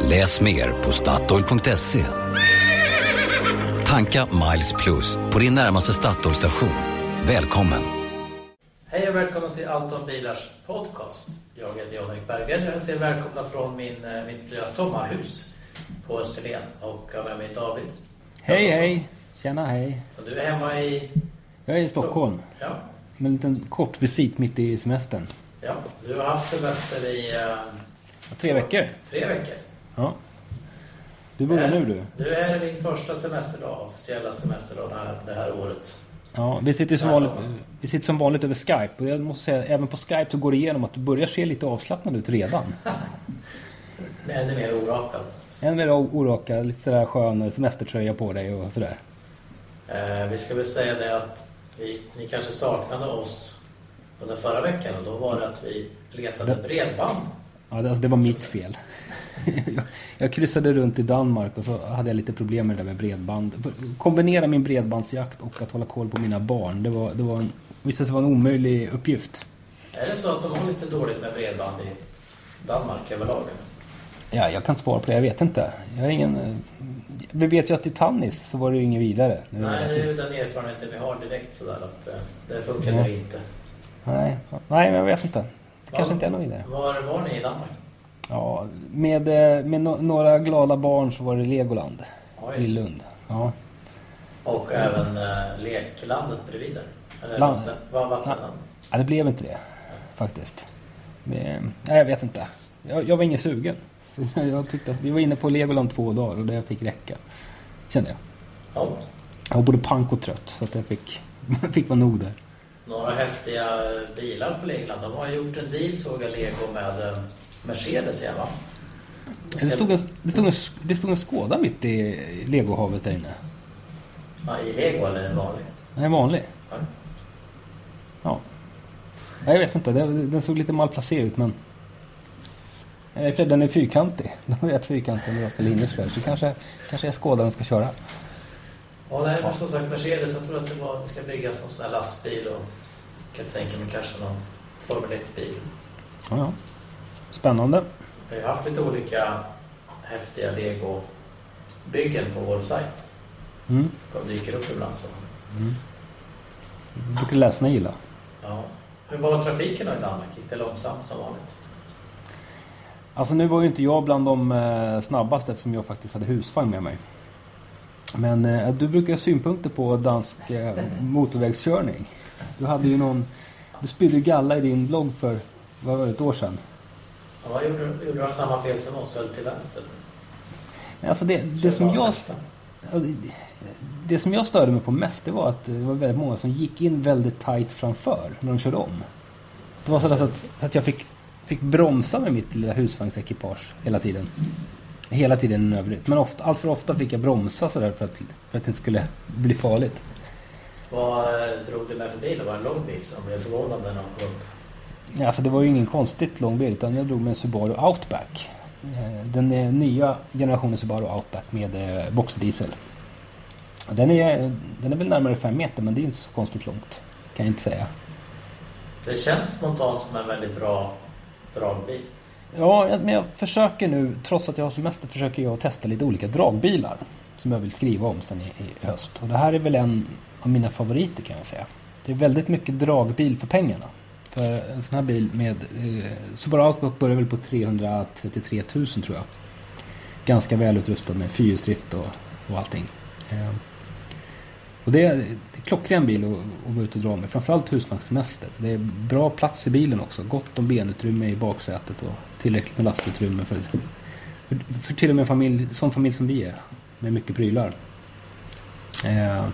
Läs mer på Statoil.se. Tanka Miles Plus på din närmaste Statoil-station. Välkommen! Hej och välkomna till Anton Bilars podcast. Jag heter Jan-Erik Berggren. Jag säger välkomna från min, eh, mitt lilla sommarhus på Österlen och har med mig David. Hej hej! Tjena hej! Och du är hemma i... Jag är i Stockholm. Ja, Med en liten kort visit mitt i semestern. ja. Du har haft semester i uh, Tre veckor. tre veckor. Ja. Du börjar nu du. Du är min första semesterdag, officiella semesterdag det här, det här året. Ja, vi sitter, som vanligt, vi sitter som vanligt över Skype. Och jag måste säga, även på Skype så går det igenom att du börjar se lite avslappnad ut redan. Det ännu mer orakad. En mer orakad, lite sådär skön semestertröja på dig och sådär. Eh, vi ska väl säga det att vi, ni kanske saknade oss under förra veckan och då var det att vi letade bredband. Ja, det, alltså, det var mitt fel. jag, jag kryssade runt i Danmark och så hade jag lite problem med det där med bredband. Kombinera min bredbandsjakt och att hålla koll på mina barn. Det var, det var en, visade sig vara en omöjlig uppgift. Är det så att de har lite dåligt med bredband i Danmark överlag? Ja, jag kan svara på det. Jag vet inte. Jag har ingen... Vi vet ju att i Tannis så var det ju inget vidare. Nu Nej, var det är ju den erfarenheten vi har direkt sådär att eh, det funkar Ja. inte. Nej, nej, men jag vet inte. Det Ja. kanske inte är något vidare. Var var ni i Danmark? Ja, med, eh, med no några glada barn så var det Legoland Oj. i Lund. Ja. Och även eh, leklandet bredvid där? Eller Land. vatten, vad vattenland? ja, det blev inte det faktiskt. Men, nej, jag vet inte. Jag, jag var ingen sugen. Så jag, tyckte att vi var inne på Legoland två dagar och det fick räcka. Kände jag. Ja. Jag var både pank och trött så att jag fick, fick vara nog där. Några häftiga bilar på Legoland. De har gjort en deal såg jag Lego med eh, Mercedes igen va? Det stod, en, det, stod en, det stod en Skåda mitt i legohavet där inne. Ja, I Lego eller en vanlig? Är vanlig. Ja. Ja. Nej, Jag vet inte. Den, såg lite malplacerad ut men... Är Den är fyrkantig. Den har rätt fyrkantig med raka linjer sådär. Så kanske, kanske är den ska köra. Ja, nej, men som sagt Mercedes, jag tror att det, var, det ska byggas någon sån här lastbil och jag kan tänka mig kanske någon Formel 1-bil. Ja, ja. Spännande. Vi har haft lite olika häftiga Lego-byggen på vår sajt. Mm. De dyker upp ibland så. Jag brukar läsarna gilla. Ja. Hur var trafiken då i Danmark? Gick det långsamt som vanligt? Alltså nu var ju inte jag bland de eh, snabbaste eftersom jag faktiskt hade husvagn med mig. Men eh, du brukar ha synpunkter på dansk eh, motorvägskörning. Du hade ju någon... Du spydde galla i din blogg för, vad var det, ett år sedan? Ja, gjorde, gjorde de samma fel som oss, höll till vänster? Nej, Alltså det, det, som jag, det- som jag störde mig på mest det var att det var väldigt många som gick in väldigt tight framför när de körde om. Det var så att, att, jag fick, fick bromsa med mitt lilla husvagnsekipage hela tiden. Hela tiden i övrigt. Men ofta, allt för ofta fick jag bromsa sådär för att, för att det inte skulle bli farligt. Vad eh, drog du med för bil? Det var en lång bil de blev förvånade när de kom upp. Alltså det var ju ingen konstigt lång bil utan jag drog med en Subaru Outback. Eh, Den nya generationen Subaru Outback med eh, boxerdiesel. Den är, den är väl närmare 5 meter men det är ju inte så konstigt långt. Kan jag inte säga. Det känns spontant som en väldigt bra dragbil. Ja, men jag försöker nu, trots att jag har semester, försöker jag testa lite olika dragbilar. Som jag vill skriva om sen i, i höst. Och det här är väl en av mina favoriter kan jag säga. Det är väldigt mycket dragbil för pengarna. För en sån här bil med eh, Subaru Outback börjar väl på 333 000 tror jag. Ganska välutrustad med fyrhjulsdrift och, och allting. Eh, och det är, det är klockren bil att, att ute och dra med. Framförallt husvagnssemester. Det är bra plats i bilen också. Gott om benutrymme i baksätet och tillräckligt med lastutrymme för, för, för till och med familj, sån familj som vi är. Med mycket prylar. Eh,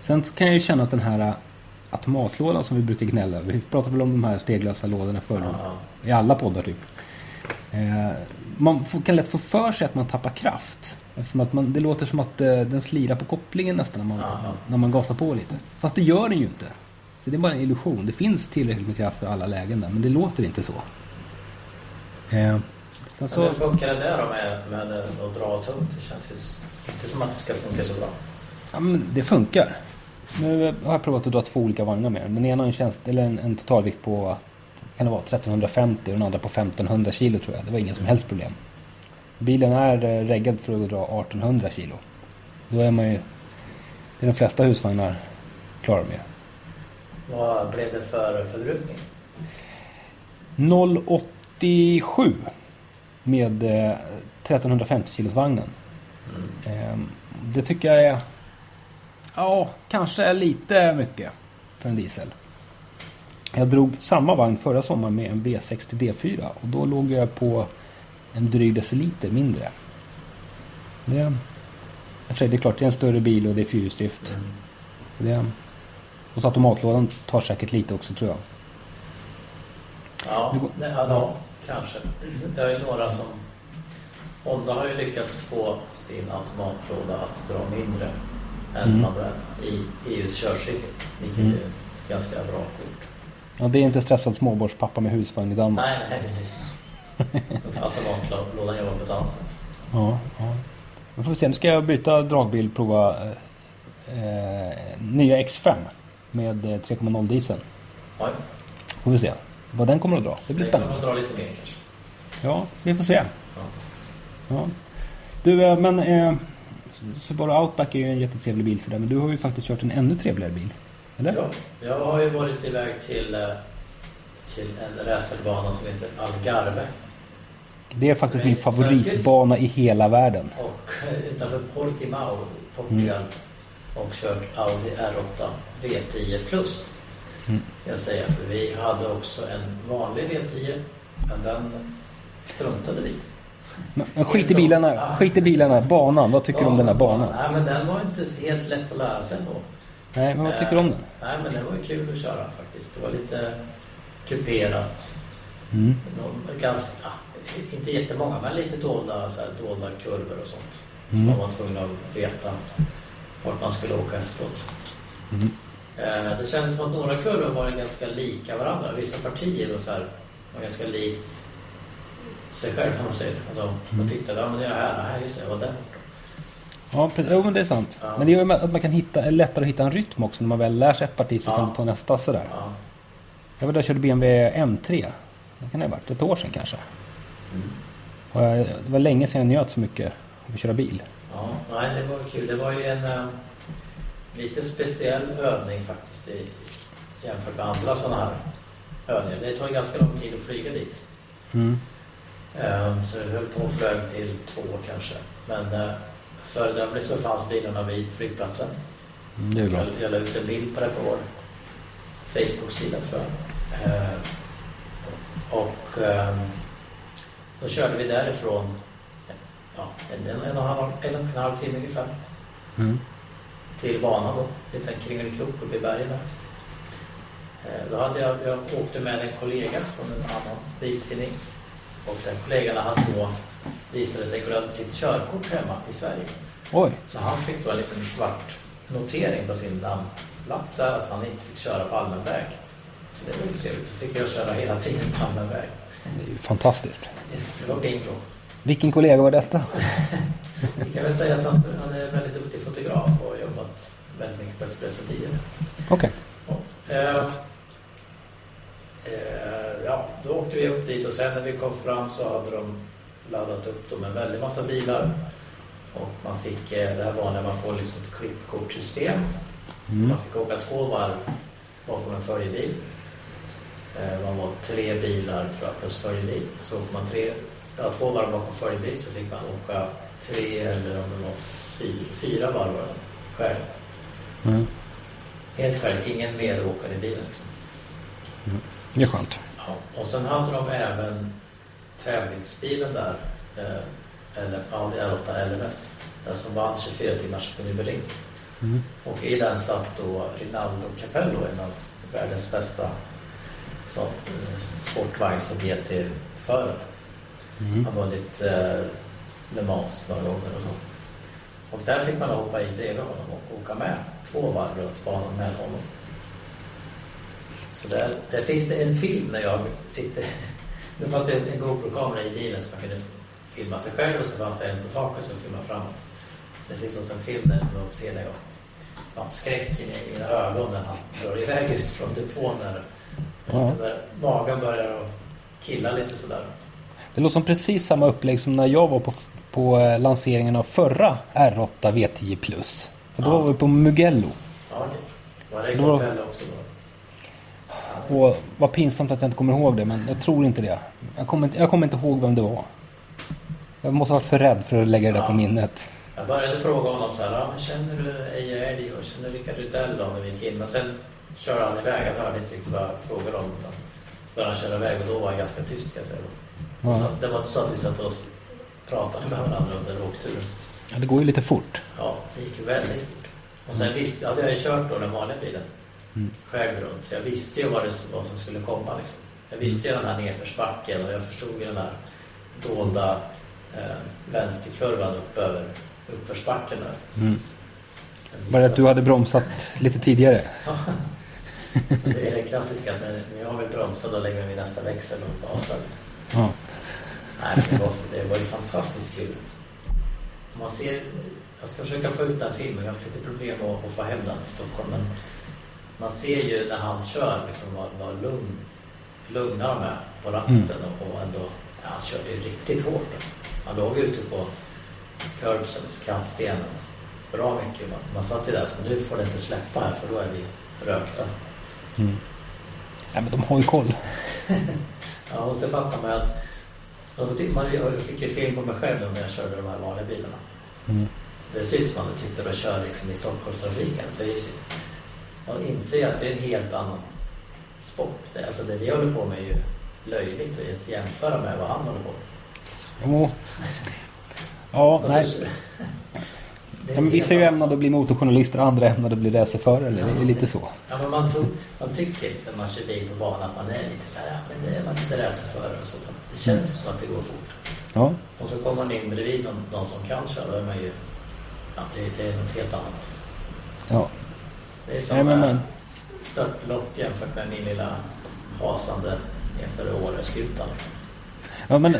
sen så kan jag ju känna att den här automatlådan som vi brukar gnälla över. Vi pratar väl om de här steglösa lådorna förr. Ja. I alla poddar typ. Eh, man får, kan lätt få för sig att man tappar kraft. Eftersom att man, det låter som att eh, den slirar på kopplingen nästan när man, Jaha. när man gasar på lite. Fast det gör den ju inte. Så det är bara en illusion. Det finns tillräckligt med kraft för alla lägen där, men det låter inte så. Eh, sen Så... Men hur funkar det där då med, med att dra tungt? Det känns inte som att det ska funka så bra. ja, men det funkar. Nu har jag provat att dra två olika vagnar med den. Ena har en, tjänst, eller en, en totalvikt på kan det vara 1350 och den andra på 1500 kilo tror jag. Det var ingen som helst problem. Bilen är eh, reggad för att dra 1800 kilo. Då är man ju... Det är de flesta husvagnar klarar med. Vad blev det för förbrukning? 087 med eh, 1350 kilos vagnen. Eh, det tycker jag är... Ja, kanske lite mycket för en diesel. Jag drog samma vagn förra sommaren med en V60 D4 och då låg jag på en dryg deciliter mindre. Det, det är klart, det är en större bil och det är fyrhjulsdrift. Så det, och så automatlådan tar säkert lite också tror jag. Ja, det, ja, kanske. Det är några som... Honda har ju lyckats få sin automatlåda att dra mindre än Mm. manuell i EUs körcykel. Vilket Mm. är ganska bra gjort. Ja, det är inte stressad småbarnspappa med husvagn i Danmark. Nej, nej precis. Automatlådan jobbar på ett annat sätt. Ja, ja. Nu får vi se. Nu ska jag byta dragbil prova eh, eh, nya X5 med eh, 3,0 diesel. Oj, Får vi se vad den kommer att dra. Det blir det kommer spännande. att dra lite mer kanske. Ja, vi får se. Ja. Ja. Du, eh, men eh, Subaru Outback är ju en jättetrevlig bil sådär. Men du har ju faktiskt kört en ännu trevligare bil. Eller? Ja, jag har ju varit iväg till, eh, till en racerbana som heter Algarve. Det är faktiskt min favoritbana i hela världen. Och eh, utanför Portimao, Portugal. Och kört Audi R8 V10 Plus. Mm. Kan jag säga. För vi hade också en vanlig V10. Men den struntade vi. Men, skit i bilarna. Skit i bilarna. Banan. Vad tycker du om den här banan? Nej, men den var inte helt lätt att lära sig på. Nej, men vad tycker du om den? Nej, men det var ju kul att köra faktiskt. Det var lite kuperat. Mm. Ganska, inte jättemånga, men lite dolda, så här, dolda kurvor och sånt. Så Mm. man var tvungen att veta vart man skulle åka efteråt. Mm. Eh, Det kändes som att några kurvor var ganska lika varandra. Vissa partier var, så här, var ganska likt sig själv kan man säga. Alltså, Mm. Man tyckte, ja men det är här, nej just det, jag var där. Ja, precis. Jo, men det är sant. Ja. Men det gör att man kan hitta, lättare att hitta en rytm också. När man väl lär sig ett parti så Ja. kan du ta nästa sådär. Ja. Jag var där och körde BMW M3. Det kan det ha varit. Ett år sedan kanske. Mm. Jag, det var länge sedan jag njöt så mycket av att köra bil. Ja, nej det var kul. Det var ju en eh, lite speciell övning faktiskt i, jämfört med andra sådana här övningar. Det tar ju ganska lång tid att flyga dit. Mm. Eh, så vi höll på och flög till två kanske. Men eh, föredömligt så fanns bilarna vid flygplatsen. Mm, det är bra. Jag, jag la ut en bild på det på vår Facebook-sida tror jag. Eh, och eh, då körde vi därifrån ja, en, en, en, och en, halv- en och en halv timme ungefär Mm. till banan då. En kringelikrok uppe i bergen där. Då hade jag, jag åkte med en kollega från en annan biltidning. Och den kollegan hade då visade sig glömt sitt körkort hemma i Sverige. Oj, Så han fick då en liten svart notering på sin namnlapp där att han inte fick köra på allmän väg. Så det var ju trevligt. Då fick jag köra hela tiden på allmän väg. det är ju fantastiskt. Det var bingo. Vilken kollega var detta? Jag kan väl säga att han, han är en väldigt duktig fotograf och har jobbat väldigt mycket på Expressen tidigare. Okej. Eh, eh, ja, då åkte vi upp dit och sen när vi kom fram så hade de laddat upp dem en väldig massa bilar. Och man fick, eh, det här var när man får liksom ett klippkortssystem. Mm. Man fick åka två varv bakom en följebil. Eh, Man var tre bilar tror jag plus följebil. Så får man tre, ja, två varv bakom följebil så fick man åka tre eller om det var fyra, fyra varv själv. Mm. Helt själv, ingen medåkare i bilen. Liksom. Det är skönt. Ja. Och sen hade de även tävlingsbilen där. Eh, eller Audi R8 LMS. Den som vann 24 timmars på Nürburgring. Mm. Och i den satt då Rinaldo Capello, en av världens bästa så, eh, sportvagns och GT-förare. Mm. Har vunnit eh, Le Mans några gånger och så. Och där fick man hoppa i bredvid honom och åka med två varv runt banan med honom. Så där, där finns det en film när jag sitter... Det fanns en, en GoPro-kamera i bilen som man kunde filma sig själv och så fanns det en på taket som filmade framåt. Så det finns också en film där man ser när jag ja, skräcken i mina ögon när han drar iväg ut från depån när, Ja. när magen börjar killa lite sådär. Det låter som precis samma upplägg som när jag var på, på eh, lanseringen av förra R8 V10 Plus. Och då Ja. var vi på Mugello. Ja, okej. Var det Capella också då? Och vad pinsamt att jag inte kommer ihåg det, men jag tror inte det. Jag kommer inte, jag kommer inte ihåg vem det var. Jag måste ha varit för rädd för att lägga det där på minnet. Jag började fråga honom så här, ja, men känner du Eje Älg och känner du Rickard Rydell då när vi gick in? Men sen körde han iväg, jag hörde inte riktigt vad jag frågade om. Utan så började han köra iväg och då var han ganska tyst kan jag säga. Ja. Så det var inte så att vi satt och pratade med varandra under åkturen. Ja, det går ju lite fort. Ja, det gick väldigt fort. Och sen visste hade jag ju kört då den vanliga bilen. Mm. Själv runt. Så jag visste ju vad, det, vad som skulle komma liksom. Jag visste ju den här nedförsbacken och jag förstod ju den här dolda eh, vänsterkurvan upp över uppförsbacken där. Mm. Bara att du hade bromsat lite tidigare. Det är det klassiska, när jag vill bromsa då lägger jag min nästa växel och gasar. Ja. Nej, det var, det var ju fantastiskt kul. Man ser, jag ska försöka få ut den filmen, jag har haft lite problem att, att få hem den till Stockholm. Men man ser ju när han kör liksom vad, vad lugn, lugna de är på ratten Mm. och, och ändå, ja, han körde ju riktigt hårt. Alltså. Han låg ute på curbsen, kantstenen. Bra mycket. Man, man satt ju där så nu får det inte släppa här för då är vi rökta. Mm. Ja, men de har ju koll. Ja, och så fattar man att tittar man, jag fick ju film på mig själv när jag körde de här vanliga bilarna. Mm. Det ser ut som att man sitter och kör liksom i Stockholmstrafiken. Så det är, man inser att det är en helt annan sport. Det, alltså det vi håller på med är ju löjligt att ens jämföra med vad han håller på med. Jo. Ja, Och nej. Ja, men vissa är ju ämnade att bli motorjournalister, andra ämnade att bli racerförare. Det är lite så. Ja, men man, tog, man tycker när man kör bil på banan att man är lite så här, ja, men det är man inte racerförare och så. Det känns ju som att det går fort. Ja. Och så kommer man in bredvid någon, någon som kan köra, då är man ju... Ja, det, det är något helt annat. ja. Det är som störtlopp jämfört med min lilla hasande nedför Åreskutan. Ja, men,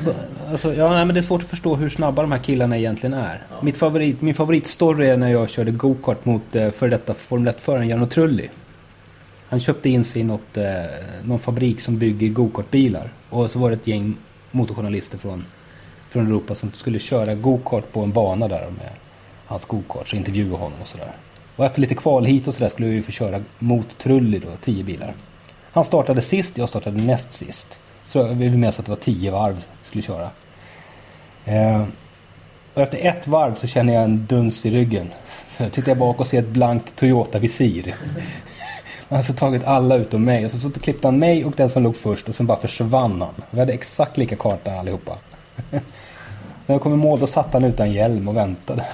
alltså, ja, nej, men det är svårt att förstå hur snabba de här killarna egentligen är. Ja. Mitt favorit, min favoritstory är när jag körde go-kart mot eh, före detta Formel 1-föraren Jarno Trulli. Han köpte in sig i något, eh, någon fabrik som bygger go-kartbilar. Och så var det ett gäng motorjournalister från, från Europa som skulle köra go-kart på en bana där med hans go-kart. Så intervjua honom och sådär. Och efter lite kval hit och sådär skulle vi få köra mot Trulli då, tio bilar. Han startade sist, jag startade näst sist. Så jag vill minnas att det var tio varv vi skulle köra. Eh, och efter ett varv så känner jag en duns i ryggen. Så tittar jag bak och ser ett blankt Toyota-visir. Han har alltså tagit alla utom mig. Och så, så klippte han mig och den som låg först och sen bara försvann han. Vi hade exakt lika karta allihopa. När jag kom i mål då satt han utan hjälm och väntade.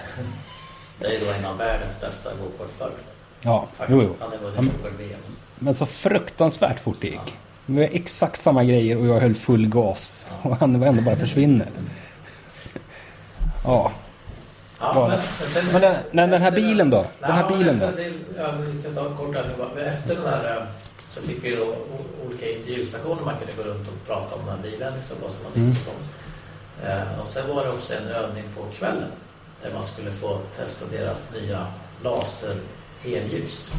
Det är då en av världens bästa gokartförare. Ja, Faktiskt. jo, jo. Han är Ja, vunnit men- gokart-VM. Men så fruktansvärt fort det gick. Vi var exakt samma grejer och jag höll full gas. Och han var ändå bara försvinner. Ja. Ja, Ja. men, sen, Men den, men den här bilen då? Den här Ja, bilen då? efter, det- Ja, vi kan ta kort här nu Efter den här eh, så fick vi då olika intervjustationer man kunde gå runt och prata om den här bilen. Liksom, vad som Mm. nytt och sånt. Eh, och sen var det också en övning på kvällen. Där man skulle få testa deras nya laser elljus.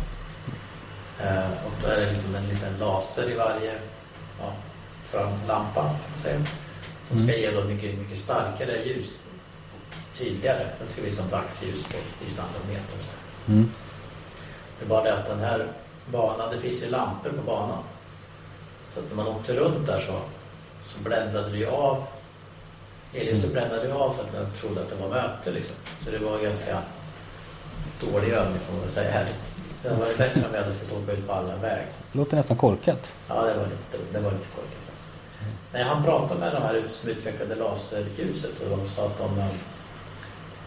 Eh, och då är det liksom en liten laser i varje ja, framlampa kan man säga. Som ska Mm. ge då mycket, mycket starkare ljus. Tydligare. Den ska visa som dagsljus på vissa antal meter. Mm. Det är bara det att den här banan, det finns ju lampor på banan. Så att när man åkte runt där så, så bländade det ju av. Eljuset Mm. bländade ju av för att man trodde att det var möte liksom. Så det var ganska dålig övning får man väl säga ärligt. Det hade varit bättre om vi hade fått åka ut på allmän väg. Låter nästan korkat. Ja, det var lite, det var lite korkat faktiskt. Nej, han pratade med de här som utvecklade laserljuset och de sa att de... eh,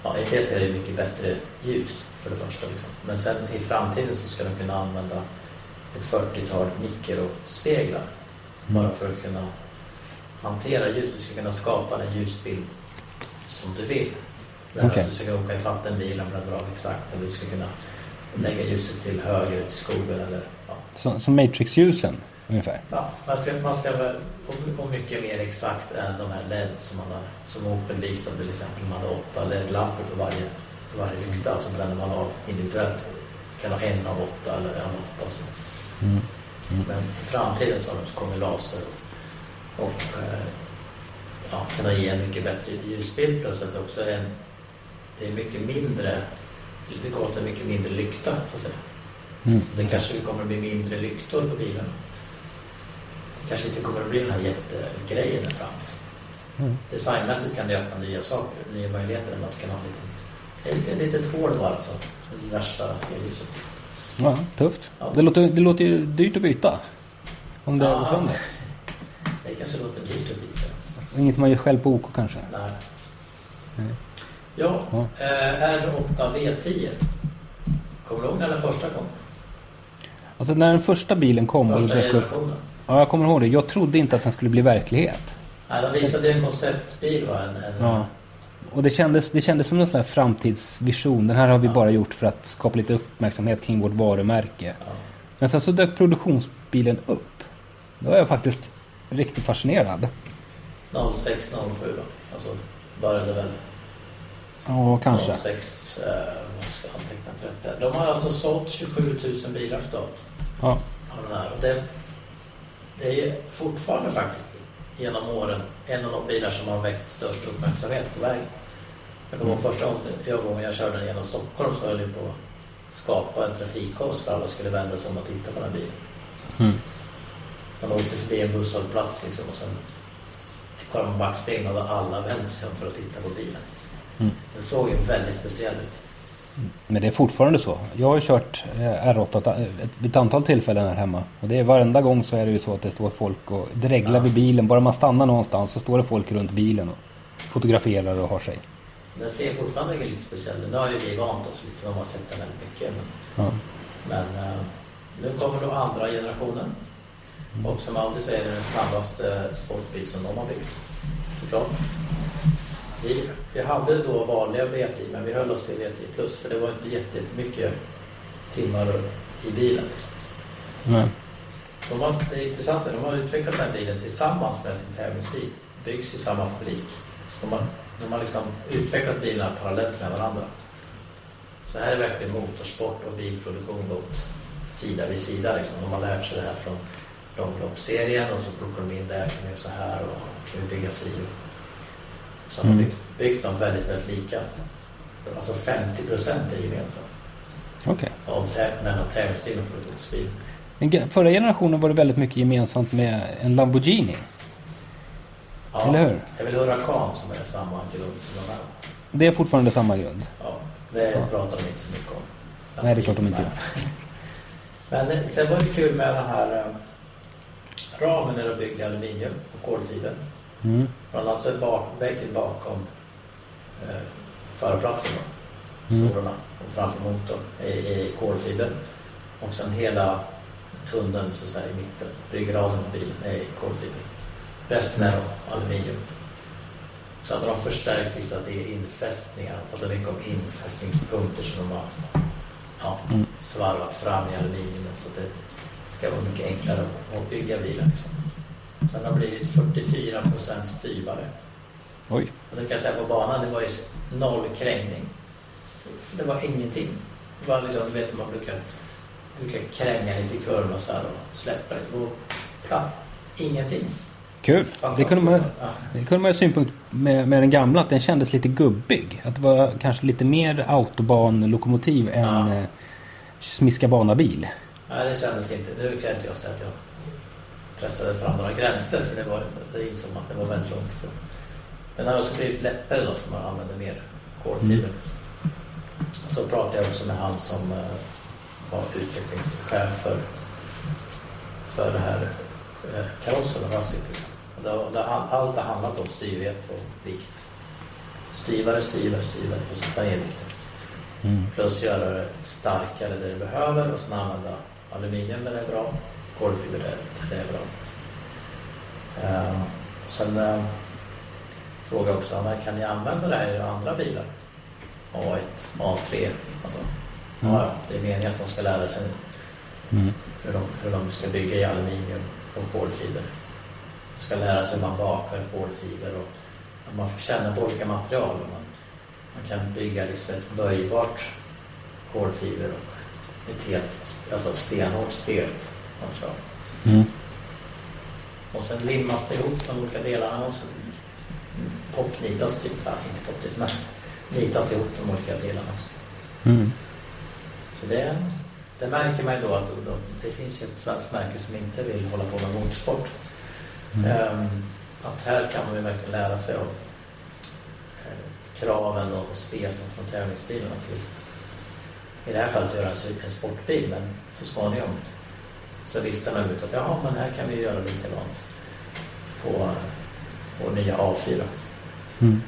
Ja, dels är det mycket bättre ljus för det första. Liksom. Men sen i framtiden så ska de kunna använda ett 40-tal mikrospeglar. Bara för att kunna hantera ljus. Du ska kunna skapa den ljusbild som du vill. Det här Okej. att du ska åka ifatt en bil och bläddra av exakt. Eller du ska kunna lägga ljuset till höger till skogen eller ja. Som, som Matrix-ljusen ungefär. Ja, man ska, man ska och, och mycket mer exakt än de här LED som man har, som Opel visade till exempel. Man hade åtta LED-lampor på varje, på varje lykta. Så bränner man av individuellt. Kan ha en av åtta eller en av åtta. och Så. Mm. Men i framtiden så kommer laser och, och eh, ja, kunna ge en mycket bättre ljusbild. Plus att också är en, det är mycket mindre, det kommer att en mycket mindre lykta så att säga. Mm. Det kanske kommer att bli mindre lyktor på bilen. Det kanske inte kommer att bli den här jättegrejen där fram. Mm. Designmässigt kan det öppna nya saker, nya möjligheter. Att kunna ha en liten, ett litet hål bara så. Det värsta ljuset. Ja, tufft. Ja. Det, låter, det låter ju dyrt att byta. Om det Ja. går Det kanske låter dyrt att byta. Inget man gör själv på OK kanske. Nej. Nej. Ja, Ja. eh, R8 V10. Kommer du ihåg när den första kom? Alltså när den första bilen kom och Första dök upp. Ja, jag kommer ihåg det. Jag trodde inte att den skulle bli verklighet. Nej, de visade en konceptbil va? En, en, Ja. Och det kändes, det kändes som en sån här framtidsvision. Den här har vi Ja. bara gjort för att skapa lite uppmärksamhet kring vårt varumärke. Ja. Men sen så dök produktionsbilen upp. Då var jag faktiskt riktigt fascinerad. 06, 07 va? Alltså började väl Ja, kanske. 06, eh, vad ska jag anteckna rätt. De har alltså sålt 27 000 bilar totalt. Ja. av den här. Och det, det är fortfarande faktiskt genom åren en av de bilar som har väckt störst uppmärksamhet på vägen. Men det var Mm. första gången jag, gången jag körde den genom Stockholm så höll jag på att skapa en trafikkaos för alla skulle vända sig om och titta på den här bilen. Mm. Man åkte förbi en busshållplats liksom och sen kollade man backspegeln och då alla vänt sig om för att titta på bilen. Mm. Den såg ju väldigt speciell ut. Men det är fortfarande så. Jag har kört eh, R8 ett, ett, ett antal tillfällen här hemma. Och det är varenda gång så är det ju så att det står folk och dreglar Ja. vid bilen. Bara man stannar någonstans så står det folk runt bilen och fotograferar och har sig. Den ser fortfarande lite speciell ut. Nu har ju vi vant oss lite, de har sett den väldigt mycket. Men Ja. Men eh, nu kommer då andra generationen. Och som Audi säger, det är den snabbaste sportbil som de har byggt. Såklart. Vi, vi hade då vanliga V10, men vi höll oss till V10 plus. För det var inte jätte- jättemycket timmar i bilen. Liksom. Nej. De har, det är intressant, de har utvecklat den här bilen tillsammans med sin tävlingsbil. Byggs i samma fabrik. Så de har, de har liksom utvecklat bilarna parallellt med varandra. Så här är verkligen motorsport och bilproduktion gått sida vid sida. Liksom. De har lärt sig det här från långloppsserien och så plockar de in det här, kan så här och kan vi bygga si. Så har Mm. byggt, byggt dem väldigt, väldigt lika. Alltså 50 procent är gemensamt. Okej. Av tä- mellan tävlingsbil och produktionsbil. Den Förra generationen var det väldigt mycket gemensamt med en Lamborghini. Ja, Eller hur? Det är väl Huracan som är samma grund som de här. Det är fortfarande samma grund. Ja, det Ja. pratar de inte så mycket om. Nej, det är klart de inte gör. Men sen var det kul med den här eh, ramen när de byggde aluminium och kolfiber. Mm. Bland annat så är bak, väggen bakom eh, förarplatsen Mm. och framför motorn är, är kolfiber. Och sen hela tunneln så att säga i mitten, ryggraden på bilen är kolfiber. Resten är aluminium. Så hade de förstärkt vissa infästningar och det mycket om infästningspunkter som de har ja, Mm. svarvat fram i aluminiumet så att det ska vara mycket enklare att- bygga bilen. Liksom. Sen har det blivit 44 procent styvare. Oj. Och det kan jag säga på banan, det var ju noll krängning. Det var ingenting. Det var liksom, du vet man brukar, brukar kränga lite i och så här och släppa lite. Och platt. Ingenting. Kul. Det kunde man, Ja. det kunde man ha synpunkt med, med den gamla. Att den kändes lite gubbig. Att det var kanske lite mer autobanlokomotiv än Ja. eh, smiska bana-bil. Nej, det kändes inte. Nu kan inte jag säga att jag pressade fram några gränser för det var, det insåg man att det var väldigt långt ifrån. Den har också blivit lättare då för man använder mer kolfiber. Så pratade jag också med han som eh, var utvecklingschef för, för det här eh, karossen och rassit. Liksom. Allt har handlat om styrhet och vikt. Styvare, styvare, styvare och så ner vikten. Mm. Plus göra det starkare där det behöver och sen använda aluminium är bra. Kolfiber det är bra. Eh, Sen eh, frågade jag också, men kan ni använda det här i andra bilar? A1, A3. Alltså, Mm. ja, det är meningen att de ska lära sig Mm. hur de, hur de ska bygga i aluminium och kolfiber. De ska lära sig hur man bakar kolfiber och man får känna på olika material. Man, man kan bygga liksom ett böjbart kolfiber och ett helt alltså stenhårt stelt material. Mm. Och sen limmas det ihop de olika delarna och så popnitas typ, inte popnitas men nitas ihop de olika delarna också. Mm. Så det, det märker man ju då att då, det finns ju ett svenskt märke som inte vill hålla på med motorsport. Mm. Ehm, att här kan man ju verkligen lära sig av eh, kraven och specen från tävlingsbilarna till i det här fallet göra en, en sportbil men så småningom så listar man ut att ja men här kan vi göra likadant på vår nya A4. Mm.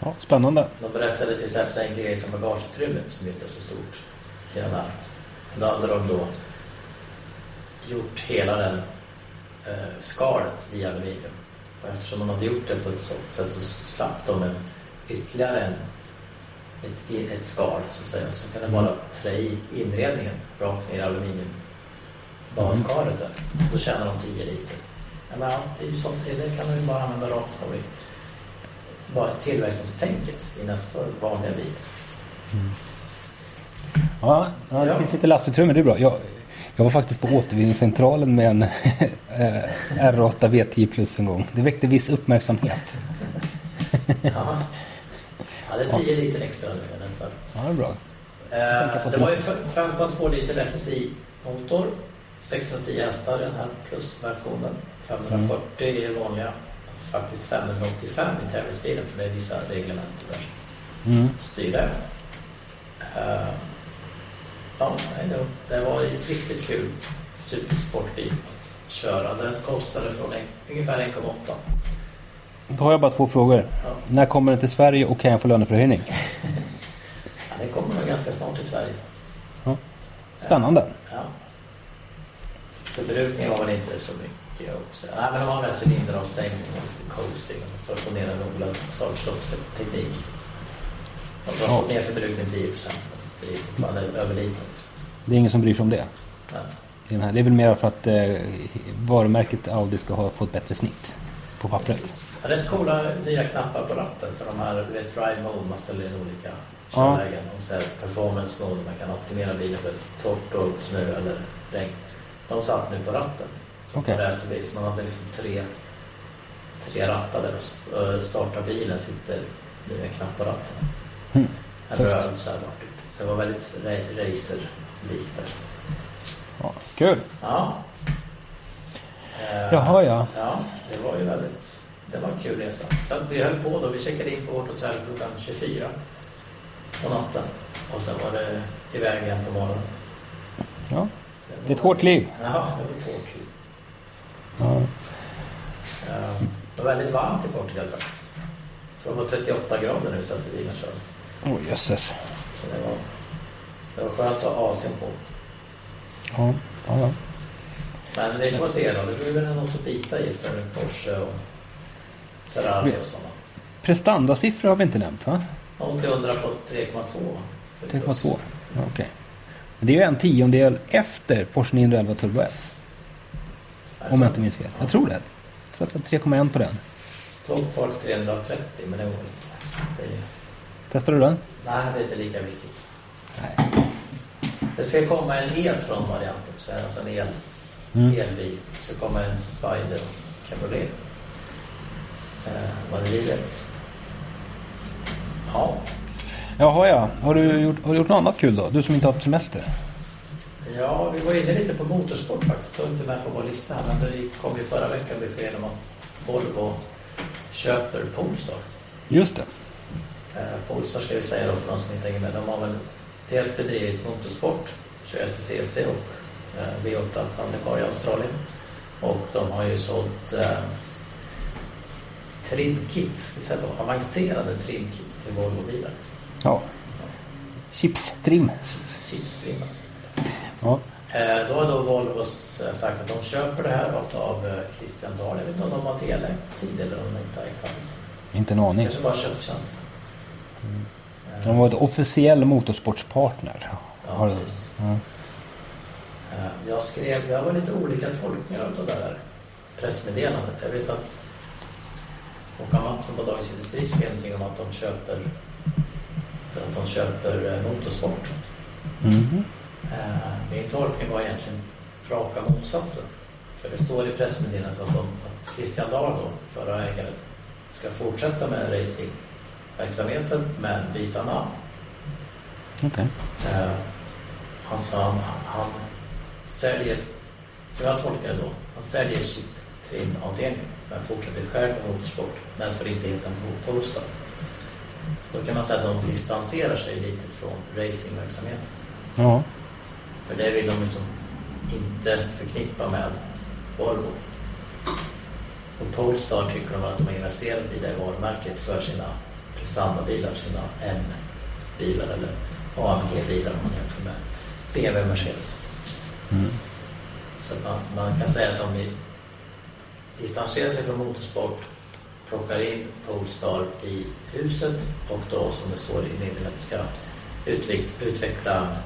Ja, spännande. De berättade till exempel en grej som bagageutrymmet som inte är så stort i den här. Då hade de då gjort hela den eh, skalet i aluminium. Och eftersom de hade gjort det på ett sådant sätt så slapp de en, ytterligare en, ett, ett skal så att säga. Så kan det bara trä i inredningen rakt ner i aluminium badkaret där. Då tjänar de 10 liter. Ja, men det är ju sånt, det kan man ju bara använda rakt av i bara tillverkningstänket i nästa vanliga bil. Ja, ja det finns lite lastutrymme, det är bra. Jag, jag var faktiskt på återvinningscentralen med en eh, R8 V10 Plus en gång. Det väckte viss uppmärksamhet. Ja. Det är 10 liter extra nu än. Ja, det är bra. Eh, det var ju till 5,2 liter FSI-motor. 610 hästar i den här plusversionen. 540 Mm. i den vanliga. Faktiskt 585 i tävlingsbilen för det är vissa reglement där Mm. styr det. Eh, ja, det, det var ju riktigt kul supersportbil att köra. Den kostade från en, ungefär 1,8. Då har jag bara två frågor. Ja. När kommer den till Sverige och kan jag få löneförhöjning? Ja, det kommer nog ganska snart till Sverige. Spännande. Ja. Förbrukningen var väl inte så mycket också. Nej, men de har med cylinderavstängning och coasting för att få ner en startstoppsteknik. Och de har fått ner förbrukningen 10 procent. Det är fortfarande över liten. också. Det är ingen som bryr sig om det. Ja. Det är den här- det är väl mer för att eh, varumärket Audi ska ha fått bättre snitt på pappret. Ja, rätt coola nya knappar på ratten för de här, du vet, drive mode, man ställer in olika Ja. körlägen. Och så här performance mode, man kan optimera bilen för torrt och snö eller regn. De satt nu på ratten. På racerbil, så man hade liksom tre, tre rattar där och st- och starta bilen sitter nu en knapp på ratten. Mm. Rör det så här vart ut. Så det var väldigt ra- racer-likt där. Ja, kul. Ja. Eh, Jaha, ja. Ja, det var ju väldigt... Det var en kul resa. Så vi höll på då. Vi checkade in på vårt hotell klockan 24 på natten. Och sen var det iväg igen på morgonen. ja. Det är ett hårt liv. Ja, det var ett hårt liv. Ja. Det var väldigt varmt i Portugal faktiskt. Det var 38 grader nu så att vi bilen körde. Oj, jösses. Så det var, det var skönt att ha Asien på. Ja, ja, ja. Men vi får se då. Det blir väl något att bita i för Porsche och Ferrari och sådana. Prestandasiffror har vi inte nämnt va? Till 100 på 3,2. för plus. 3,2. Ja, Okej. Men det är ju en tiondel efter Porsche 911 Turbo S. Om jag inte minns fel. Jag tror det. Jag tror att det var 3,1 på den. Toppfart 330 men det var inte... Det är, Testar du den? nej, det är inte lika viktigt. Nej. Det ska komma en E-tron-variant också. Alltså en el, Mm. elbil. Så kommer en Spider och Cabriolet. Eh, vad det lider. Ja. Jaha ja. Har du, gjort, har du gjort något annat kul då? Du som inte har haft semester? ja, vi var inne lite på motorsport faktiskt. Det var inte med på vår lista men det kom ju förra veckan besked om att Volvo köper Polestar. Just det. Eh, Polestar ska vi säga då för de som inte hänger med. De har väl dels bedrivit motorsport, kör STCC och eh, V8 Thundercar i Australien. Och de har ju sålt eh, trimkit, ska vi säga så, avancerade trimkits till Volvo-bilar. Ja. Chipstrim. Chipstrimmar. Ja. Eh, Då har då Volvo s- sagt att de köper det här av- eh, Christian Dahl. Jag vet inte om de har delägt tid eller om de inte har alls. Inte en aning. Kanske bara köpt tjänsten. Eh, De var ett officiell motorsportspartner. Ja, precis. Eh, Jag skrev, det var lite olika tolkningar av det där pressmeddelandet. Jag vet att Håkan Mattsson på Dagens Industri skrev någonting om att de köper att de köper eh, motorsport. Eh, Min tolkning var egentligen raka motsatsen. För det står i pressmeddelandet att, de, att Christian Dahl, då, förra ägaren, ska fortsätta med racingverksamheten men byta namn. Okej. Eh, han sa han, han säljer, som jag tolkar det då, han säljer chip trim-avdelningen men fortsätter själv med motorsport men får inte heta Polestar. Så då kan man säga att de distanserar sig lite från racingverksamheten. Ja. För det vill de liksom inte förknippa med Volvo. Och Polestar tycker de att de har investerat i det varumärket för sina prestandabilar, sina M-bilar eller AMG-bilar om man jämför med BMW och Mercedes. Mm. Så att man, man kan säga att de vill distansera sig från motorsport, plockar in Polestar i huset och då som det står i meddelandet ska utveck, utveckla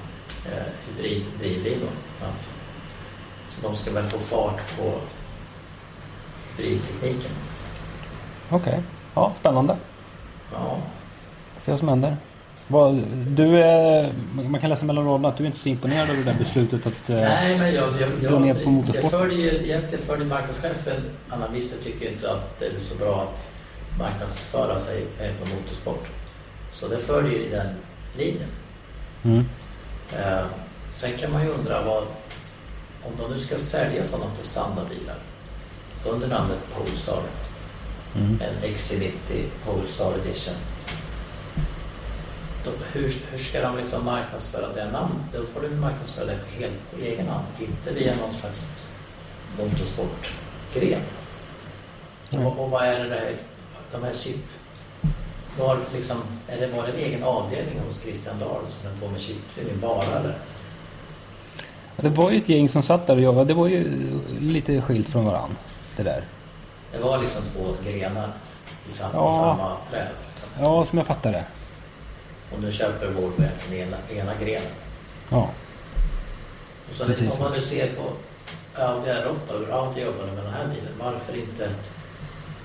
eh, hybriddrivlinor. Att- Så de ska väl få fart på hybridtekniken. Okej. Ja, spännande. Ja, Se vad som händer. Du är, man kan läsa mellan raderna att du är inte så imponerad av det där beslutet att... eh, Nej, men jag, jag, dra jag, ner på motorsport. jag följer egentligen följer marknadschefen. Anna Wisser tycker inte att det är så bra att marknadsföra sig på motorsport. Så det följer ju den linjen. Mm. Eh, sen kan man ju undra vad, om de nu ska sälja sådana prestandabilar under namnet Polestar, Mm. en XC90 Polestar Edition. Hur, hur ska de liksom marknadsföra det namnet? Då får du marknadsföra det helt på egen hand, inte via någon slags motorsportgren. Mm. Och, och vad är det där, de här chip... Var, liksom, är det bara en egen avdelning hos Christian Dahl som är på med chiptrimning bara eller? Det var ju ett gäng som satt där och jobbade. Det var ju lite skilt från varann. Det där. Det var liksom två grenar i samma, Ja. samma träd. Ja, som jag fattar det. Och nu köper Volvo egentligen ena, ena grenen. Ja. Och så Precis om man nu ser på Audi R8, hur Audi jobbade med den här bilen. Varför inte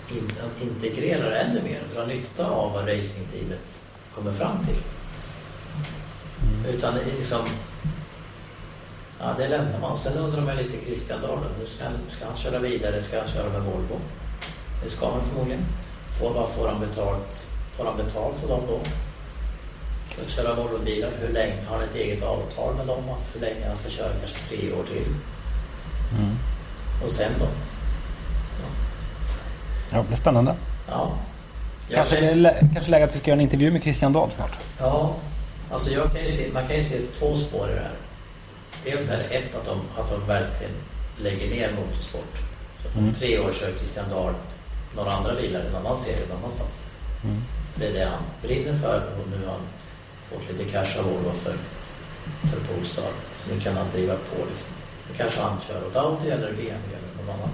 in, integrera det ännu mer? Dra nytta av vad racingteamet kommer fram till. Utan det är liksom... Ja, det lämnar man. Sen undrar man lite Christian Dahl. Nu ska han, ska han köra vidare? Ska han köra med Volvo? Det ska han förmodligen. Får, vad får han betalt? Får han betalt av dem då? Att köra Volvo-bilar? Hur länge? Har han ett eget avtal med dem? Att Hur länge han ska köra? Kanske tre år till. Mm. Och sen då? Ja, det blir spännande. Ja. Jag Kanske, kan- lä- kanske läge att vi ska göra en intervju med Christian Dahl snart. Ja, alltså jag kan ju se, man kan ju se två spår i det här. Dels är det ett att de, att de verkligen lägger ner motorsport. Så om Mm. tre år kör Christian Dahl några andra bilar i en annan serie någon annanstans. Mm. Det är det han brinner för och nu har han fått lite cash av Volvo för, för Polestar. Så nu kan han driva på liksom. Nu kanske han kör åt Audi eller BMW eller någon annan.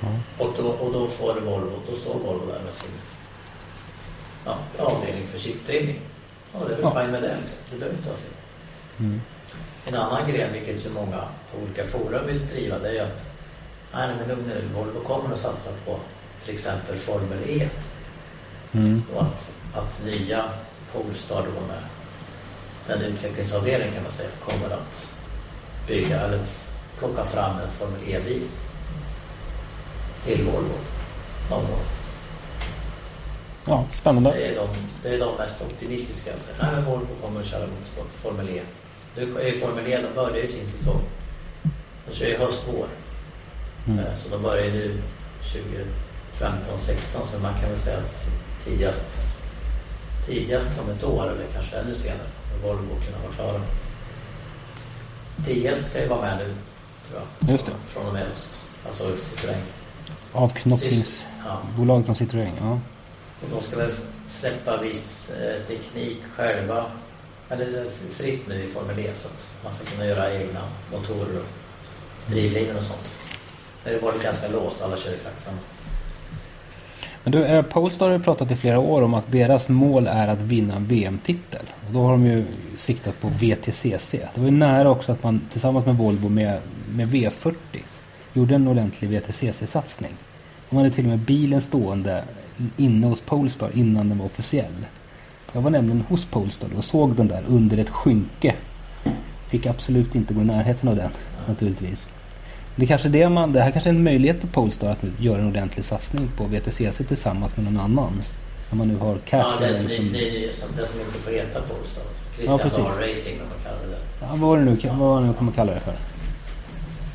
Ja. Och, då, och då får Volvo, då står Volvo där med sin ja, avdelning för chiptrimning. Ja, det är väl Ja. fine med det. Liksom. Det behöver inte vara fel. Mm. En annan gren, vilket så många på olika forum vill driva, det är ju att nej, men lugn nu, Volvo kommer att satsa på till exempel Formel E. Mm. Och att, att nya Polestar då med den utvecklingsavdelningen kan man säga kommer att bygga eller plocka fram en Formel E-bil till Volvo. någon gång. Ja, spännande. Det är de, det är de mest optimistiska. Alltså. Nej, men Volvo kommer att köra motorsport, Formel E. Nu är ju Formel E, de börjar ju sin säsong. De kör ju höst, vår. Mm. Så de börjar ju nu 2015, 16 så man kan väl säga att tidigast, tidigast om ett år eller kanske ännu senare kommer Volvo kunna vara klara. DS ska ju vara med nu, tror jag. Just det. Från, och med höst. Alltså Citroën. Avknoppningsbolag från Citroën. Ja. Och de ska väl släppa viss eh, teknik själva eller det är fritt nu i Formel E så att man ska kunna göra egna motorer och drivlinor och sånt. Men det var det ganska låst, alla kör exakt samma. Men du, eh, Polestar har ju pratat i flera år om att deras mål är att vinna en VM-titel. Och då har de ju siktat på VTCC. Det var ju nära också att man tillsammans med Volvo med, med V40 gjorde en ordentlig VTCC-satsning. De hade till och med bilen stående inne hos Polestar innan den var officiell. Jag var nämligen hos Polestar och såg den där under ett skynke. Fick absolut inte gå i närheten av den naturligtvis. Det, kanske det, man, det här kanske är en möjlighet för Polestar att göra en ordentlig satsning på VTCC tillsammans med någon annan. När man nu har cash. Ja, det, det, liksom- det är ju som, det som inte får heta Polestar. Ja, Christian precis. har Racing, om man kallar det. ja, vad var det nu, vad var det nu kommer kalla det för?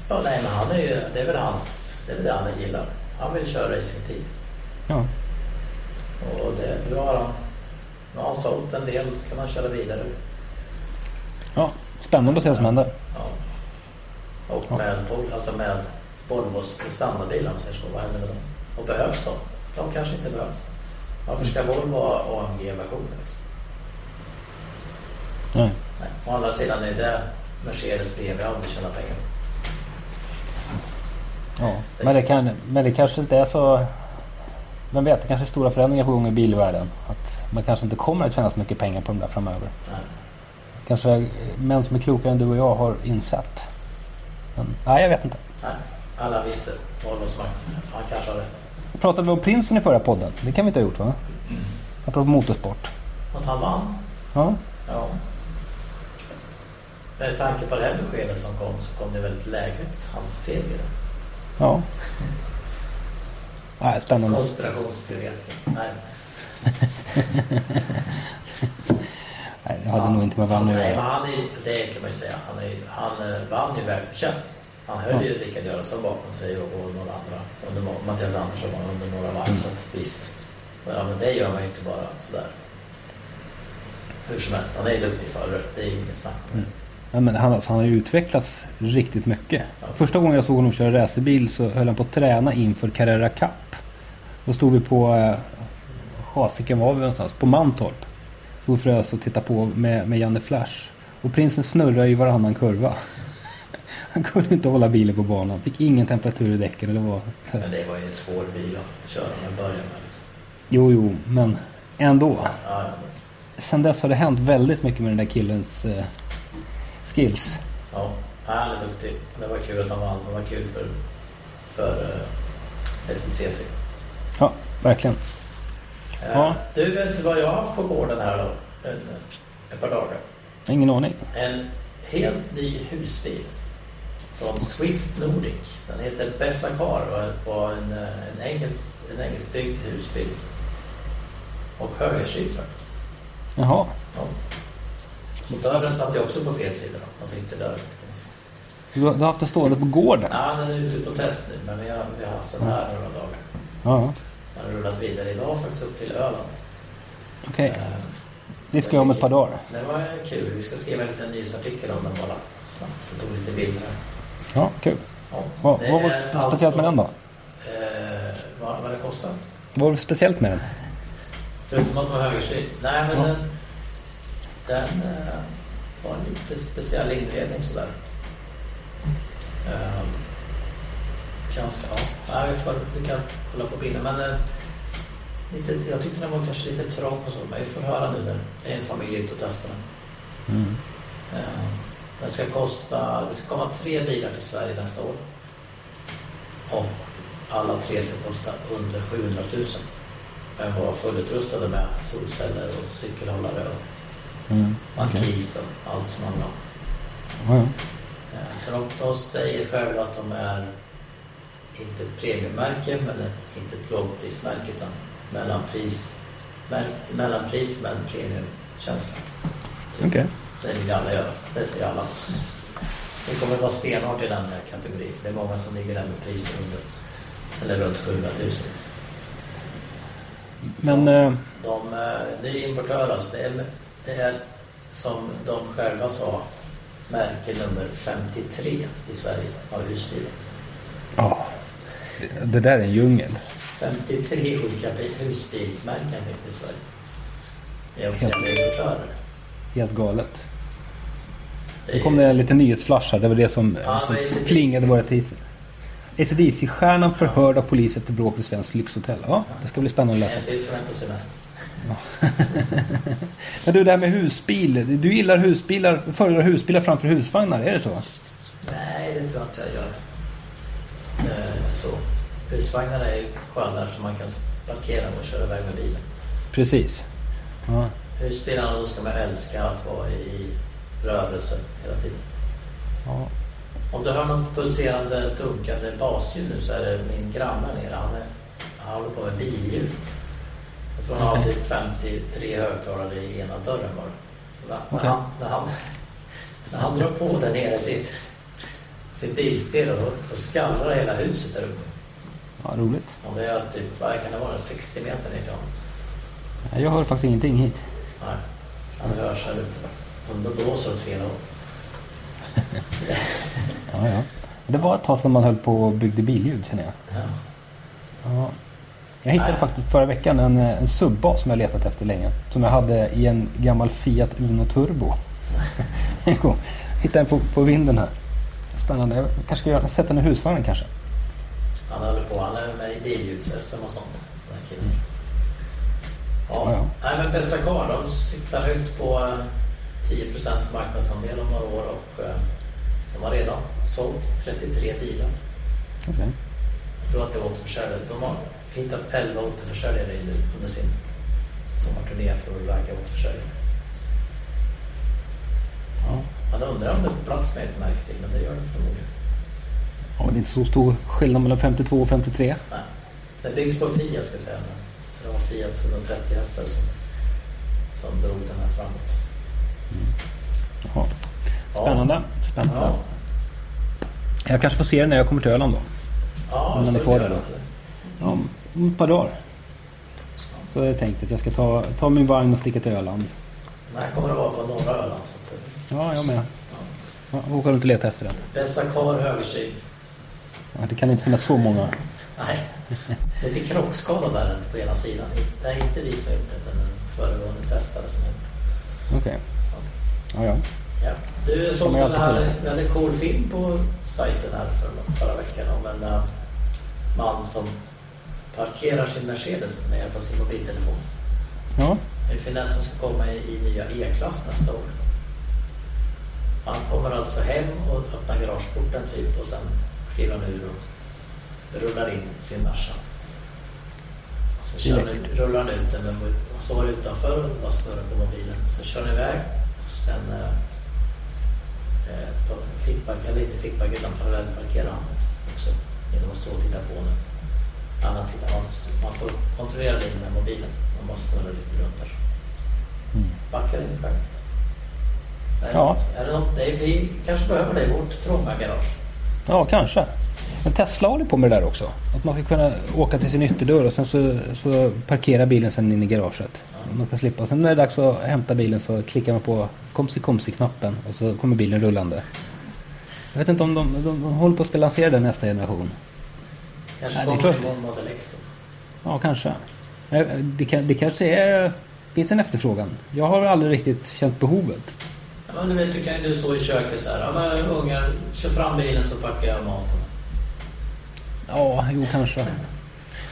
Ja, nej, men han är ju, det är väl hans, det är väl det han gillar. Han vill köra racingtid. Ja, Och det, nu har han, nu har han sålt en del, kan han köra vidare. ja spännande att se vad som händer. Och Ja. med, alltså med Volvos standardbilar, om säger så, vad händer med dem? Och behövs de? De kanske inte behövs. Varför ska Volvo ha AMG-versioner? Liksom? Nej. Nej. Å andra sidan är det Mercedes, BMW aldrig tjänar pengar. Ja. Men, det kan, men det kanske inte är så... Vem vet, det kanske är stora förändringar på gång i bilvärlden. Att man kanske inte kommer att tjäna så mycket pengar på de där framöver. Nej. Kanske män som är klokare än du och jag har insett. Men, nej, jag vet inte. Nej. Alla visste. Han kanske har rätt. Pratade vi om prinsen i förra podden? Det kan vi inte ha gjort va? Apropå motorsport. Att han vann? Ja. Ja. Med tanke på det här beskedet som kom så kom det väldigt lägligt. Hans seger. Ja. Nej, spännande. Konspirationsteoretiker. Nej. Hade nog inte med varandra att göra. han är, det kan man ju säga. Han, är, han eh, vann ju välförtjänt. Han höll Ja. ju Rickard Göransson bakom sig och, och några andra. Under, Mattias Andersson var under några varv. Mm. Så att, visst. Men, ja, men det gör man ju inte bara sådär. Hur som helst. Han är ju duktig förare. Det är inget snack det. Ja, men han, alltså, han har ju utvecklats riktigt mycket. Ja. Första gången jag såg honom köra racerbil så höll han på att träna inför Carrera Cup. Då stod vi på... Eh, Fasiken var vi någonstans? På Mantorp. Och frös och tittade på med, med Janne Flash. Och prinsen snurrade i varannan kurva. Han kunde inte hålla bilen på banan. Fick ingen temperatur i däcken. Det var... Men det var ju en svår bil att köra med början med. Liksom. Jo, jo, men ändå. Ja. Sen dess har det hänt väldigt mycket med den där killens eh, skills. ja. Han är duktig. Det var kul att han vann. Det var kul för, för uh, STCC. Ja, verkligen. Eh, Ja. Du vet vad jag har haft på gården här då? En, ett par dagar. Ingen aning. En helt ny husbil. Från Swift Nordic. Den heter Bessacar och var en, eh, en, engelsk, en engelskbyggd husbil. Och högerstyrd faktiskt. Jaha. Ja. Och dörren satt ju också på fel sida. Alltså inte dörren. Du, har- du har haft den stående på gården? Ja, den är ute på test nu. Men vi har, vi har haft den här några dagar. Ja, har rullat vidare idag faktiskt upp till Öland. okej. Eh, Det ska jag om ett par dagar. Det var kul. Vi ska skriva en liten nyhetsartikel om den bara. Snabbt. Vi tog lite bilder här. Ja, kul. Ja. Vad, vad var det speciellt med den då? Eh, vad, vad det kostar? Vad var det speciellt med den? Förutom att den var högerstyrd. Nej, men Ja. den, den eh, var en lite speciell inredning sådär. Eh, kanske, ja. Nej, vi, får, vi kan kolla på bilden. Men eh, lite, jag tyckte den var kanske lite trång och så. Men vi får höra nu när det är en familj ute och testar den. Mm. Eh, Den ska kosta, det ska komma tre bilar till Sverige nästa år. Och alla tre ska kosta under 700 000. Men vara fullutrustade med solceller och cykelhållare och Mm. okej. markis och allt som handlar om. Ja. Eh, Så de, de säger själva att de är inte premiummärke men inte ett lågprismärke utan mellanpris, mell- mellanpris med premiumkänsla. Okej. Så det vill alla göra. Det säger alla. Det kommer vara stenhårt i den här kategorin. För det är många som ligger där med priser under eller runt 700 000. Men eh, De, eh, det är importör alltså. Det är, det är som de själva sa märke nummer 53 i Sverige av husbilar. Det, det där är en djungel. 53 olika bi- husbilsmärken finns det i Sverige. Det är officiella importörer. Helt galet. Det Nu är kom det lite nyhetsflash här. Det var det som, Ja, som klingade våra teaser. ACDC-stjärnan förhörd av polis efter bråk vid svenskt lyxhotell. Ja, det ska bli spännande att läsa. En till som är på semester. Men du, det här med husbil. Du gillar husbilar, föredrar husbilar framför husvagnar, är det så? Nej, det tror jag inte jag gör. Så. Husvagnarna är sköna eftersom man kan parkera och köra iväg med bilen. Precis. Ja, Husbilarna, då ska man älska att vara i rörelse hela tiden. ja. Om du hör någon pulserande, dunkande basljud nu så är det min granne nere. Han, är, han håller på med billjud. Jag tror han har typ 53 högtalare i ena dörren bara. Så när, Okej. när, han, när, han, när han drar på där nere sitt, sitt bilstereo då, då skallrar hela huset där uppe. ja roligt. Och det är typ, vad kan det vara, 60 meter ner till Jag hör faktiskt ingenting hit. Nej, han hörs här ute faktiskt. Och då blåser det åt fel håll. Ja, ja. Det var ett tag sedan man höll på och byggde billjud känner jag. Ja. Ja. Jag hittade Nej. faktiskt förra veckan en, en subbas som jag letat efter länge. Som jag hade i en gammal Fiat Uno Turbo. En gång. Hittade den på, på vinden här. Spännande. Jag kanske ska göra, sätta den i husvagnen kanske. Han håller på, han är med i billjus-SM och sånt. Killen. Ja, Ja, ja. Nej, men Bästa de siktar högt på eh, 10 marknadsandel om några år och eh, de har redan sålt 33 bilar. Okej. Jag tror att det är återförsäljare. De har hittat 11 återförsäljare under sin sommarturné för att ragga återförsäljare. Ja. Man undrar om det får plats med ett märke till, men det gör det förmodligen. ja, det är inte så stor skillnad mellan 52 och 53. Nej. Det byggs på Fiat ska jag säga. Så det var Fiats 130 hästar som, som drog den här framåt. Jaha. Spännande. Spännande. Ja. Jag kanske får se den när jag kommer till Öland då. Ja, Om den är kvar det där då. det. Ja, om ett par dagar. Så jag tänkt att jag ska ta, ta min vagn och sticka till Öland. Den här kommer att vara på norra Öland. Så att, det- Ja, jag med. ja. Åker runt och leta efter den. Bästa kar högersyn. Ja, det kan inte finnas så många. Nej, lite krockskada där på ena sidan. Det är inte vi som har gjort det, utan en föregående testare som gjort det. Okej. Ja, ja. Ja. Du såg den här på. väldigt cool film på sajten här för, förra veckan om en eh, man som parkerar sin Mercedes med hjälp av sin mobiltelefon. Ja, En finess som ska komma i, i nya E-klass nästa år. Han kommer alltså hem och öppnar garageporten typ och sen kliver han ur och rullar in sin Merca. Så kör han, rullar han ut den och står utanför och bara snurrar på mobilen. Så kör han iväg. Och sen eh, eh, på eller inte fickpark utan parallellparkerar han också genom att stå och titta på den. Annat tittar, man, man får kontrollera bilen med mobilen. Man bara snurrar lite runt där. Mm. Backar in själv. Ja. Är det något, det är, vi kanske behöver det i vårt trånga garage. ja kanske. Men Tesla håller på med det där också. Att man ska kunna åka till sin ytterdörr och sen så, så parkerar bilen sen in i garaget. Man ska slippa. Sen när det är dags att hämta bilen så klickar man på komsi komsi knappen och så kommer bilen rullande. Jag vet inte om de, de, de håller på att lansera den nästa generation. Kanske Nej, det är kommer klart. Model X då. Ja, kanske. Eh, Det, kan, det kanske är, finns en efterfrågan. Jag har aldrig riktigt känt behovet. Men du vet, du kan ju stå i köket så här. Ja, men ungar, kör fram bilen så packar jag maten. Ja, jo kanske.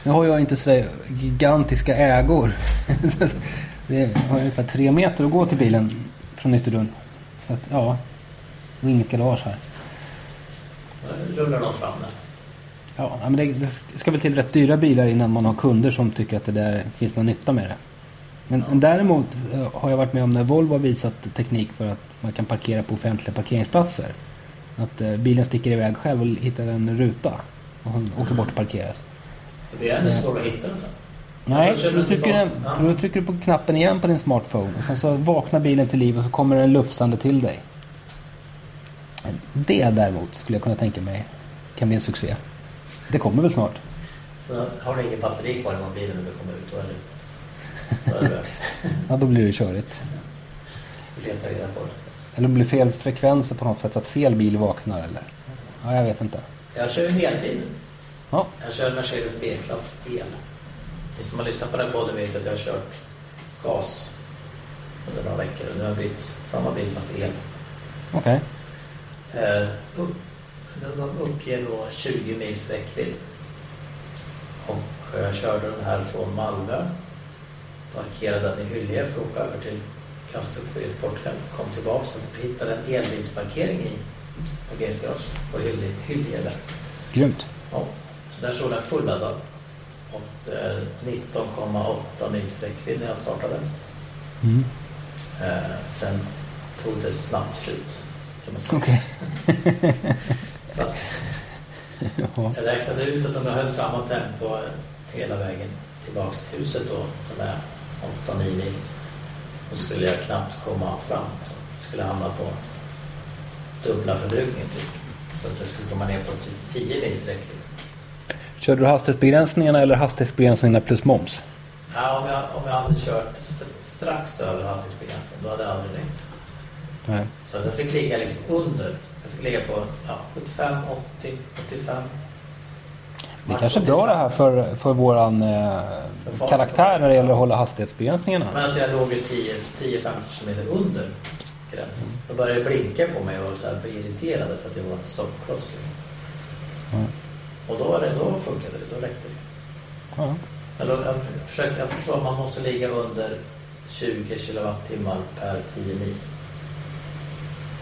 Nu har jag inte sådär gigantiska ägor. Det har ungefär tre meter att gå till bilen från ytterdörren. Så att, ja. Är inget garage här. Rullar de fram den. Ja, men det, det ska väl till rätt dyra bilar innan man har kunder som tycker att det där finns någon nytta med det. Men, däremot eh, har jag varit med om när Volvo har visat teknik för att man kan parkera på offentliga parkeringsplatser. Att eh, bilen sticker iväg själv och hittar en ruta. Och hon åker bort och parkerar. Det blir ännu svårare att hitta den sen. Nej, för då, trycker den, för då trycker du på knappen igen på din smartphone och sen så vaknar bilen till liv och så kommer den lufsande till dig. Det däremot skulle jag kunna tänka mig kan bli en succé. Det kommer väl snart. Så har du ingen batteri kvar i mobilen när du kommer ut. Då Ja, då blir det körigt. Du letar reda på det. Eller det blir fel frekvenser på något sätt så att fel bil vaknar eller? Ja, jag vet inte. Jag kör en elbil. Ja, Jag kör Mercedes B-klass el. Ni som har lyssnat på den podden vet att jag har kört gas under några veckor. det. Nu har jag bytt samma bil fast el. Okej. Eh, upp, den uppger då 20 mils räckvidd. Och jag körde den här från Malmö. Parkerade den i Hyllie för att åka över till Kastrup i Portugal. Kom tillbaka och hittade en elbilsparkering i parkeringsgarage på Hyllie, Hyllie där. Grymt. Ja, så där stod den fulladdad. Och eh, 19,8 mils räckvidd när jag startade. Mm. Eh, sen tog det snabbt slut. Kan man säga. Okej. Så att Ja. jag räknade ut att om jag höll samma tempo hela vägen tillbaka till huset då, som är 8-9 mil, då skulle jag knappt komma fram. Jag skulle hamna på dubbla förbrukningen typ. Så att jag skulle komma ner på typ 10 mils räckvidd. Körde du hastighetsbegränsningarna eller hastighetsbegränsningarna plus moms? Ja, om, jag, om jag hade kört st- strax över hastighetsbegränsningen, då hade jag aldrig räckt. Nej. Så jag fick ligga liksom under. Jag fick ligga på ja, 75, 80, 85. Det är kanske är bra det här för, för våran eh, karaktär när det gäller att hålla hastighetsbegränsningarna. Men alltså jag låg ju 10-15 km under gränsen. Då började det blinka på mig och så här bli irriterad för att det var en stoppkloss. Mm. Och då, det, då funkade det, då räckte det. Jag, låg, jag, försökte, jag förstår att man måste ligga under 20 kilowattimmar per 10 mil.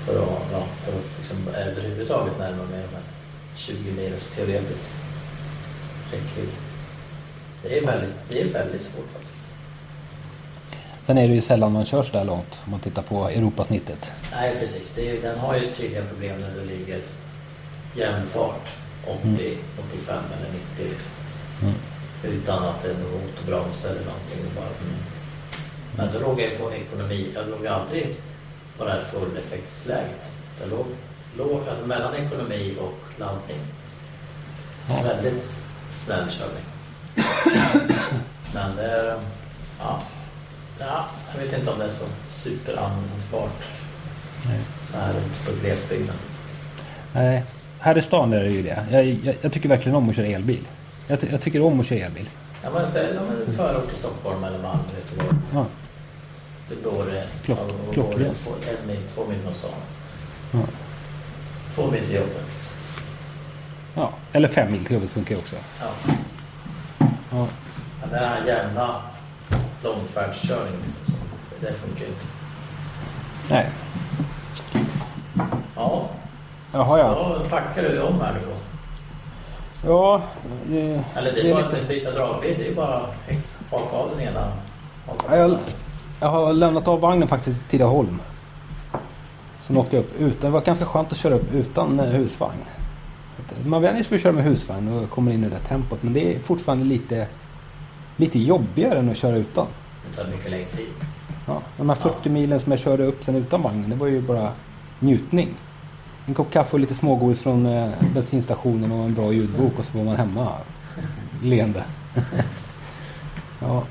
För att, ja, för att liksom överhuvudtaget närma mig de här 20 mils teoretisk räckvidd. Det är väldigt, det är väldigt svårt faktiskt. Sen är det ju sällan man kör så där långt om man tittar på Europasnittet. Nej, precis. Är, den har ju tydliga problem när du ligger jämn fart. 80, 85 eller 90 liksom. Mm. Utan att det är någon motorbroms eller någonting. Bara, mm. Men då låg jag på ekonomi. Jag låg aldrig på det här fulleffektsläget. Jag låg, låg alltså mellan ekonomi och laddning. Ja. Väldigt snäll körning. Men det är... Ja, ja, jag vet inte om det är så superanvändbart så här ute på glesbygden. Nej, här i stan är det ju det. Jag, jag, jag tycker verkligen om att köra elbil. Jag, jag tycker om att köra elbil. Ja, men förort till Stockholm eller Malmö, Göteborg. Ja. Det går det Klock- ja, går två, en mil, två mil från stan. Ja. Två mil till jobbet. Liksom. ja. Eller fem mil till jobbet funkar ju också. Ja. Ja. Men den här jämna långfärdskörningen, liksom, så, det funkar inte. Nej. Ja, Jaha ja. då packar du om här nu då. Ja, det, Eller det är, bara att byta dragbil. Det är bara att haka av den ena. Ja, jag, jag har lämnat av vagnen faktiskt i Tidaholm. Sen åkte jag upp utan. Det var ganska skönt att köra upp utan eh, husvagn. Man vänjer sig vid att köra med husvagn och kommer in i det tempot. Men det är fortfarande lite, lite jobbigare än att köra utan. Det tar mycket längre tid. Ja, de här 40 milen som jag körde upp sen utan vagnen, det var ju bara njutning. En kopp kaffe och lite smågodis från eh, bensinstationen och en bra ljudbok och så var man hemma leende. ja,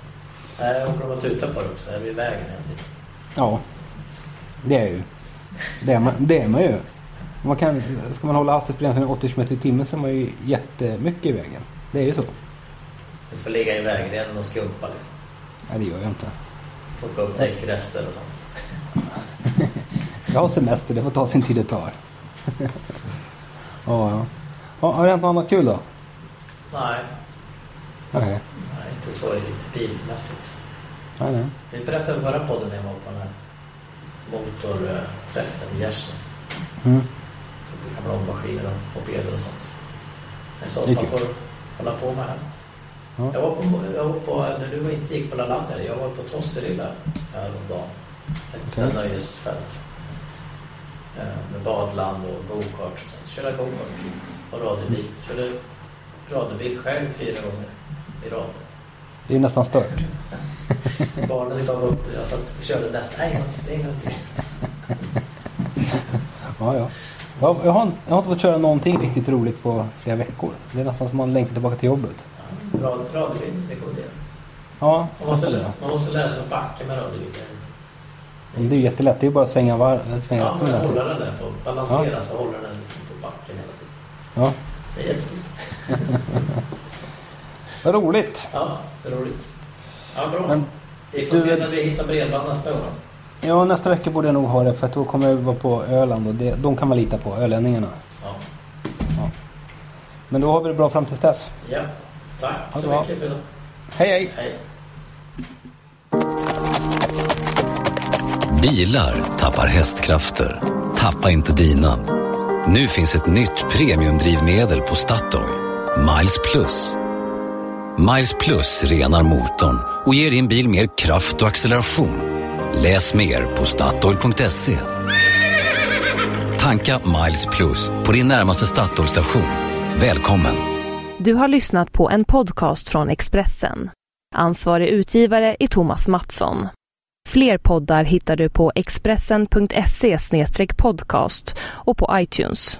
jag åker de och tutar på det också. Jag är vid vägen hela tiden. ja, det är ju. Det är man, det är man ju. Man kan, ska man hålla hastighetsbegränsningen 80 km i timmen så är man ju jättemycket i vägen. Det är ju så. Du får ligga i vägrenen och skumpa liksom. Nej, det gör jag inte. Plocka upp däckrester och sånt. Jag har semester, det får ta sin tid det tar. ja, ja. ja. Har det hänt något annat kul då? Nej, Nej, nej inte så riktigt bilmässigt. nej, nej. Vi berättade förra podden när jag var på den här motorträffen i Gärsnäs. Mm. Vara ommaskiner och mopeder och sånt. Det sånt man får hålla på med här. Ja. Jag var på, jag var på, när du inte gick på Lalander, jag var på Tosserilla häromdagen. Ett okay. nöjesfält. Eh, Med badland och go-kart och sånt. Körde go-kart och radiobil. Körde radiobil själv fyra gånger i rad. Det är nästan stört. Barnen gav upp. Jag satt och körde nästa. En gång till, en gång till. Ja, ja. Jag, jag, har, jag har inte fått köra någonting riktigt roligt på flera veckor. Det är nästan som man längtar tillbaka till jobbet. Ja, rad- Radiobil rekommenderas. Ja, Man måste, nästan lä- det. man måste lära sig att backa med radiobil. Men Det är jättelätt. Det är bara att svänga, var, svänga Ja, rätt med hålla den. den där på. Balansera så håller den liksom på backen hela tiden. Ja, Det är jättekul. vad roligt. Ja, det är roligt. Ja, bra. Men vi får du- se när vi hittar bredband nästa gång. Ja, nästa vecka borde jag nog ha det för att då kommer jag vara på Öland och det, de kan man lita på, ölänningarna. Ja. Men då har vi det bra fram tills dess. ja. Tack Ha det så bra. mycket för idag. Hej hej! Hej. Bilar tappar hästkrafter. Tappa inte dina. Nu finns ett nytt premiumdrivmedel på Statoil. Miles Plus. Miles Plus renar motorn och ger din bil mer kraft och acceleration. Läs mer på Statoil.se. Tanka Miles Plus på din närmaste Statoil-station. Välkommen! Du har lyssnat på en podcast från Expressen. Ansvarig utgivare är Thomas Mattsson. Fler poddar hittar du på expressen.se podcast och på iTunes.